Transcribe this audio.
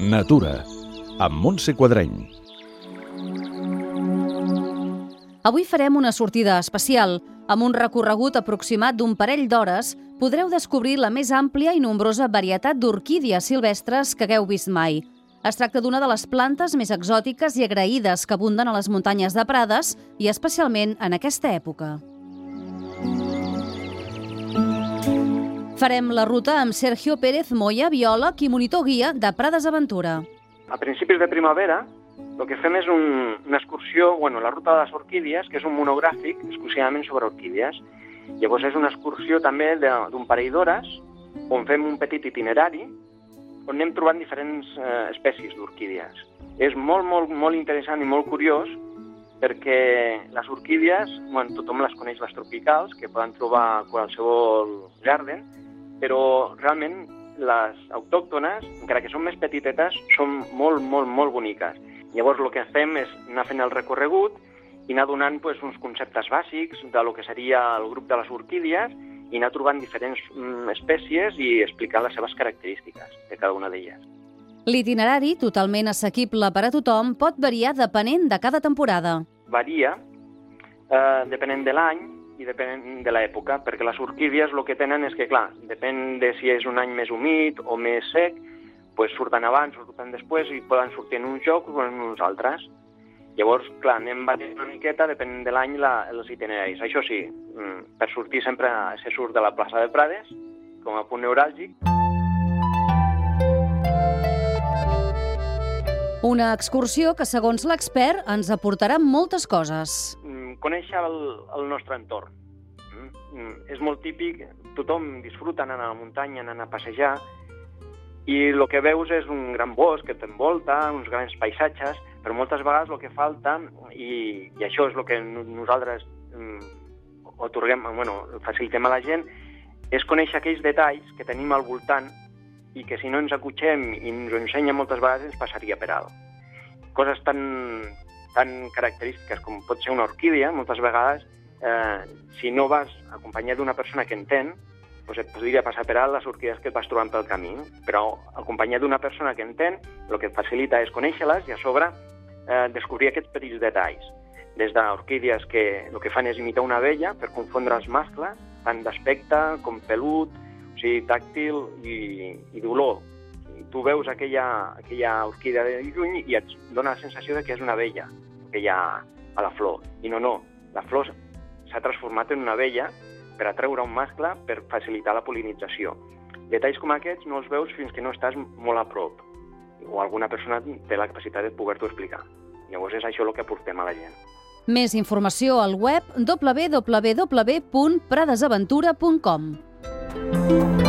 Natura, amb Montse Quadreny. Avui farem una sortida especial. Amb un recorregut aproximat d'un parell d'hores, podreu descobrir la més àmplia i nombrosa varietat d'orquídies silvestres que hagueu vist mai. Es tracta d'una de les plantes més exòtiques i agraïdes que abunden a les muntanyes de Prades i especialment en aquesta època. Farem la ruta amb Sergio Pérez Moya, biòleg i monitor guia de Prades Aventura. A principis de primavera, el que fem és un, una excursió, bueno, la ruta de les orquídies, que és un monogràfic exclusivament sobre orquídies. Llavors és una excursió també d'un parell d'hores, on fem un petit itinerari, on anem trobant diferents eh, espècies d'orquídies. És molt, molt, molt interessant i molt curiós perquè les orquídies, bueno, tothom les coneix les tropicals, que poden trobar a qualsevol jardin, però realment les autòctones, encara que són més petitetes, són molt, molt, molt boniques. Llavors el que fem és anar fent el recorregut i anar donant pues, uns conceptes bàsics de lo que seria el grup de les orquídies i anar trobant diferents mm, espècies i explicar les seves característiques de cada una d'elles. L'itinerari, totalment assequible per a tothom, pot variar depenent de cada temporada. Varia, eh, depenent de l'any, i depèn de l'època, perquè les orquídies el que tenen és que, clar, depèn de si és un any més humit o més sec, pues surten abans surten després i poden sortir en uns jocs o en uns altres. Llavors, clar, anem batent una miqueta, depèn de l'any, els itineraris. Això sí, mm, per sortir sempre se surt de la plaça de Prades, com a punt neuràlgic. Una excursió que, segons l'expert, ens aportarà moltes coses conèixer el, el nostre entorn. Mm? Mm. És molt típic, tothom disfruta anant a la muntanya, anant a passejar, i el que veus és un gran bosc que t'envolta, uns grans paisatges, però moltes vegades el que falta, i, i això és el que nosaltres mm, otorguem, bueno, facilitem a la gent, és conèixer aquells detalls que tenim al voltant i que si no ens acotxem i ens ho ensenya moltes vegades ens passaria per alt. Coses tan, tan característiques com pot ser una orquídia, moltes vegades, eh, si no vas acompanyat d'una persona que entén, doncs et podria passar per alt les orquídies que et vas trobant pel camí. Però acompanyat d'una persona que entén, el que et facilita és conèixer-les i a sobre eh, descobrir aquests petits detalls. Des d'orquídies que el que fan és imitar una abella per confondre els mascles, tant d'aspecte com pelut, sigui, tàctil i, i d'olor tu veus aquella, aquella orquídea de lluny i et dona la sensació de que és una abella que hi ha a la flor. I no, no, la flor s'ha transformat en una abella per atreure un mascle per facilitar la polinització. Detalls com aquests no els veus fins que no estàs molt a prop o alguna persona té la capacitat de poder-t'ho explicar. Llavors és això el que aportem a la gent. Més informació al web Thank you.